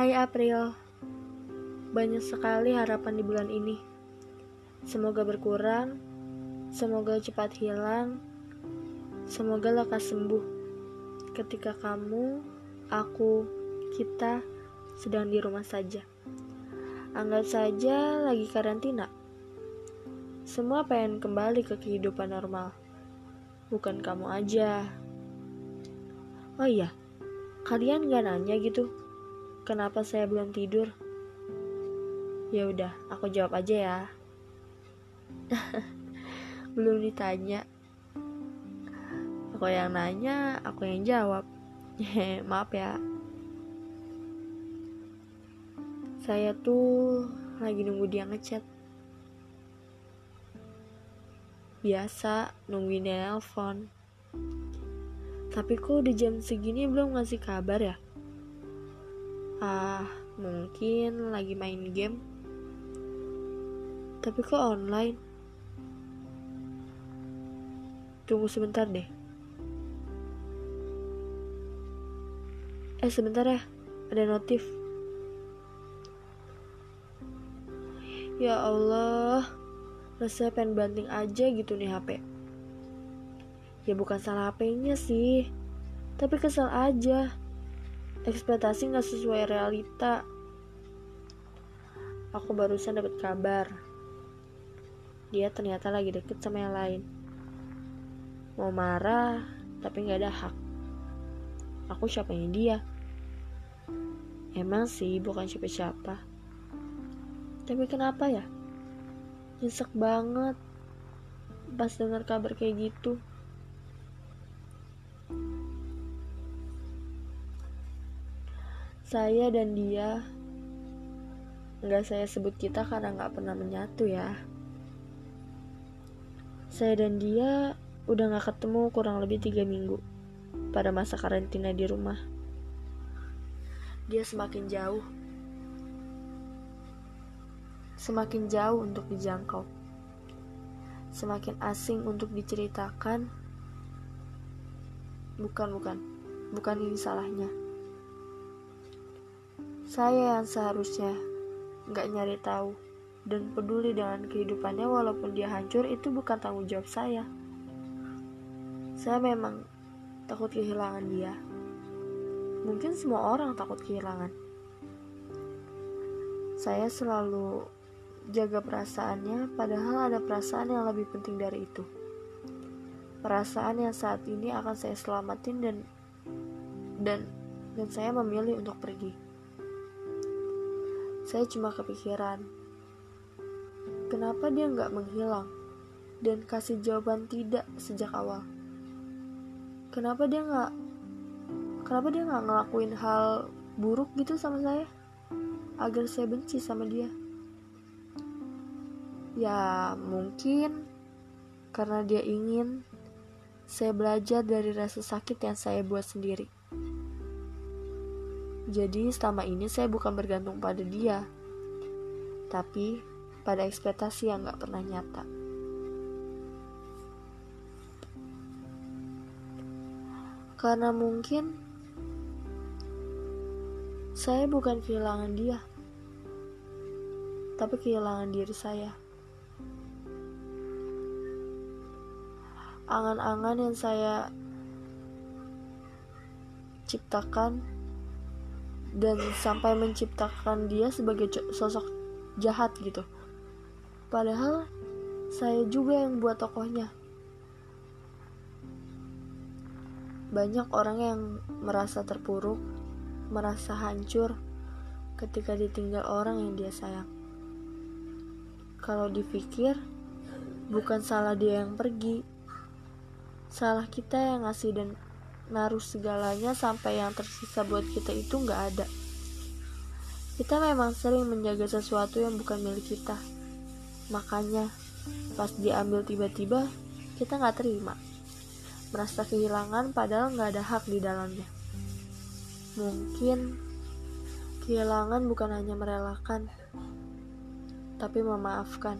Hai April, banyak sekali harapan di bulan ini. Semoga berkurang, semoga cepat hilang, semoga lekas sembuh. Ketika kamu, aku, kita sedang di rumah saja. Anggap saja lagi karantina. Semua pengen kembali ke kehidupan normal. Bukan kamu aja. Oh iya, kalian gak nanya gitu kenapa saya belum tidur? Ya udah, aku jawab aja ya. belum ditanya. Aku yang nanya, aku yang jawab. Maaf ya. Saya tuh lagi nunggu dia ngechat. Biasa nungguin dia nelpon. Tapi kok udah jam segini belum ngasih kabar ya? Ah, mungkin lagi main game. Tapi kok online? Tunggu sebentar deh. Eh, sebentar ya. Ada notif. Ya Allah, rasanya pengen banting aja gitu nih HP. Ya bukan salah HP-nya sih, tapi kesel aja ekspektasi nggak sesuai realita. Aku barusan dapat kabar. Dia ternyata lagi deket sama yang lain. Mau marah tapi nggak ada hak. Aku siapanya dia? Emang sih bukan siapa-siapa. Tapi kenapa ya? Nyesek banget pas dengar kabar kayak gitu Saya dan dia nggak saya sebut kita karena nggak pernah menyatu ya. Saya dan dia udah nggak ketemu kurang lebih tiga minggu pada masa karantina di rumah. Dia semakin jauh, semakin jauh untuk dijangkau, semakin asing untuk diceritakan. Bukan, bukan, bukan ini salahnya. Saya yang seharusnya nggak nyari tahu dan peduli dengan kehidupannya walaupun dia hancur itu bukan tanggung jawab saya. Saya memang takut kehilangan dia. Mungkin semua orang takut kehilangan. Saya selalu jaga perasaannya padahal ada perasaan yang lebih penting dari itu. Perasaan yang saat ini akan saya selamatin dan dan dan saya memilih untuk pergi. Saya cuma kepikiran, kenapa dia nggak menghilang dan kasih jawaban tidak sejak awal? Kenapa dia nggak, kenapa dia nggak ngelakuin hal buruk gitu sama saya, agar saya benci sama dia? Ya mungkin karena dia ingin saya belajar dari rasa sakit yang saya buat sendiri. Jadi selama ini saya bukan bergantung pada dia, tapi pada ekspektasi yang gak pernah nyata. Karena mungkin saya bukan kehilangan dia, tapi kehilangan diri saya. Angan-angan yang saya ciptakan dan sampai menciptakan dia sebagai sosok jahat gitu. Padahal saya juga yang buat tokohnya. Banyak orang yang merasa terpuruk, merasa hancur ketika ditinggal orang yang dia sayang. Kalau dipikir, bukan salah dia yang pergi, salah kita yang ngasih dan naruh segalanya sampai yang tersisa buat kita itu nggak ada. Kita memang sering menjaga sesuatu yang bukan milik kita. Makanya, pas diambil tiba-tiba, kita nggak terima. Merasa kehilangan padahal nggak ada hak di dalamnya. Mungkin kehilangan bukan hanya merelakan, tapi memaafkan.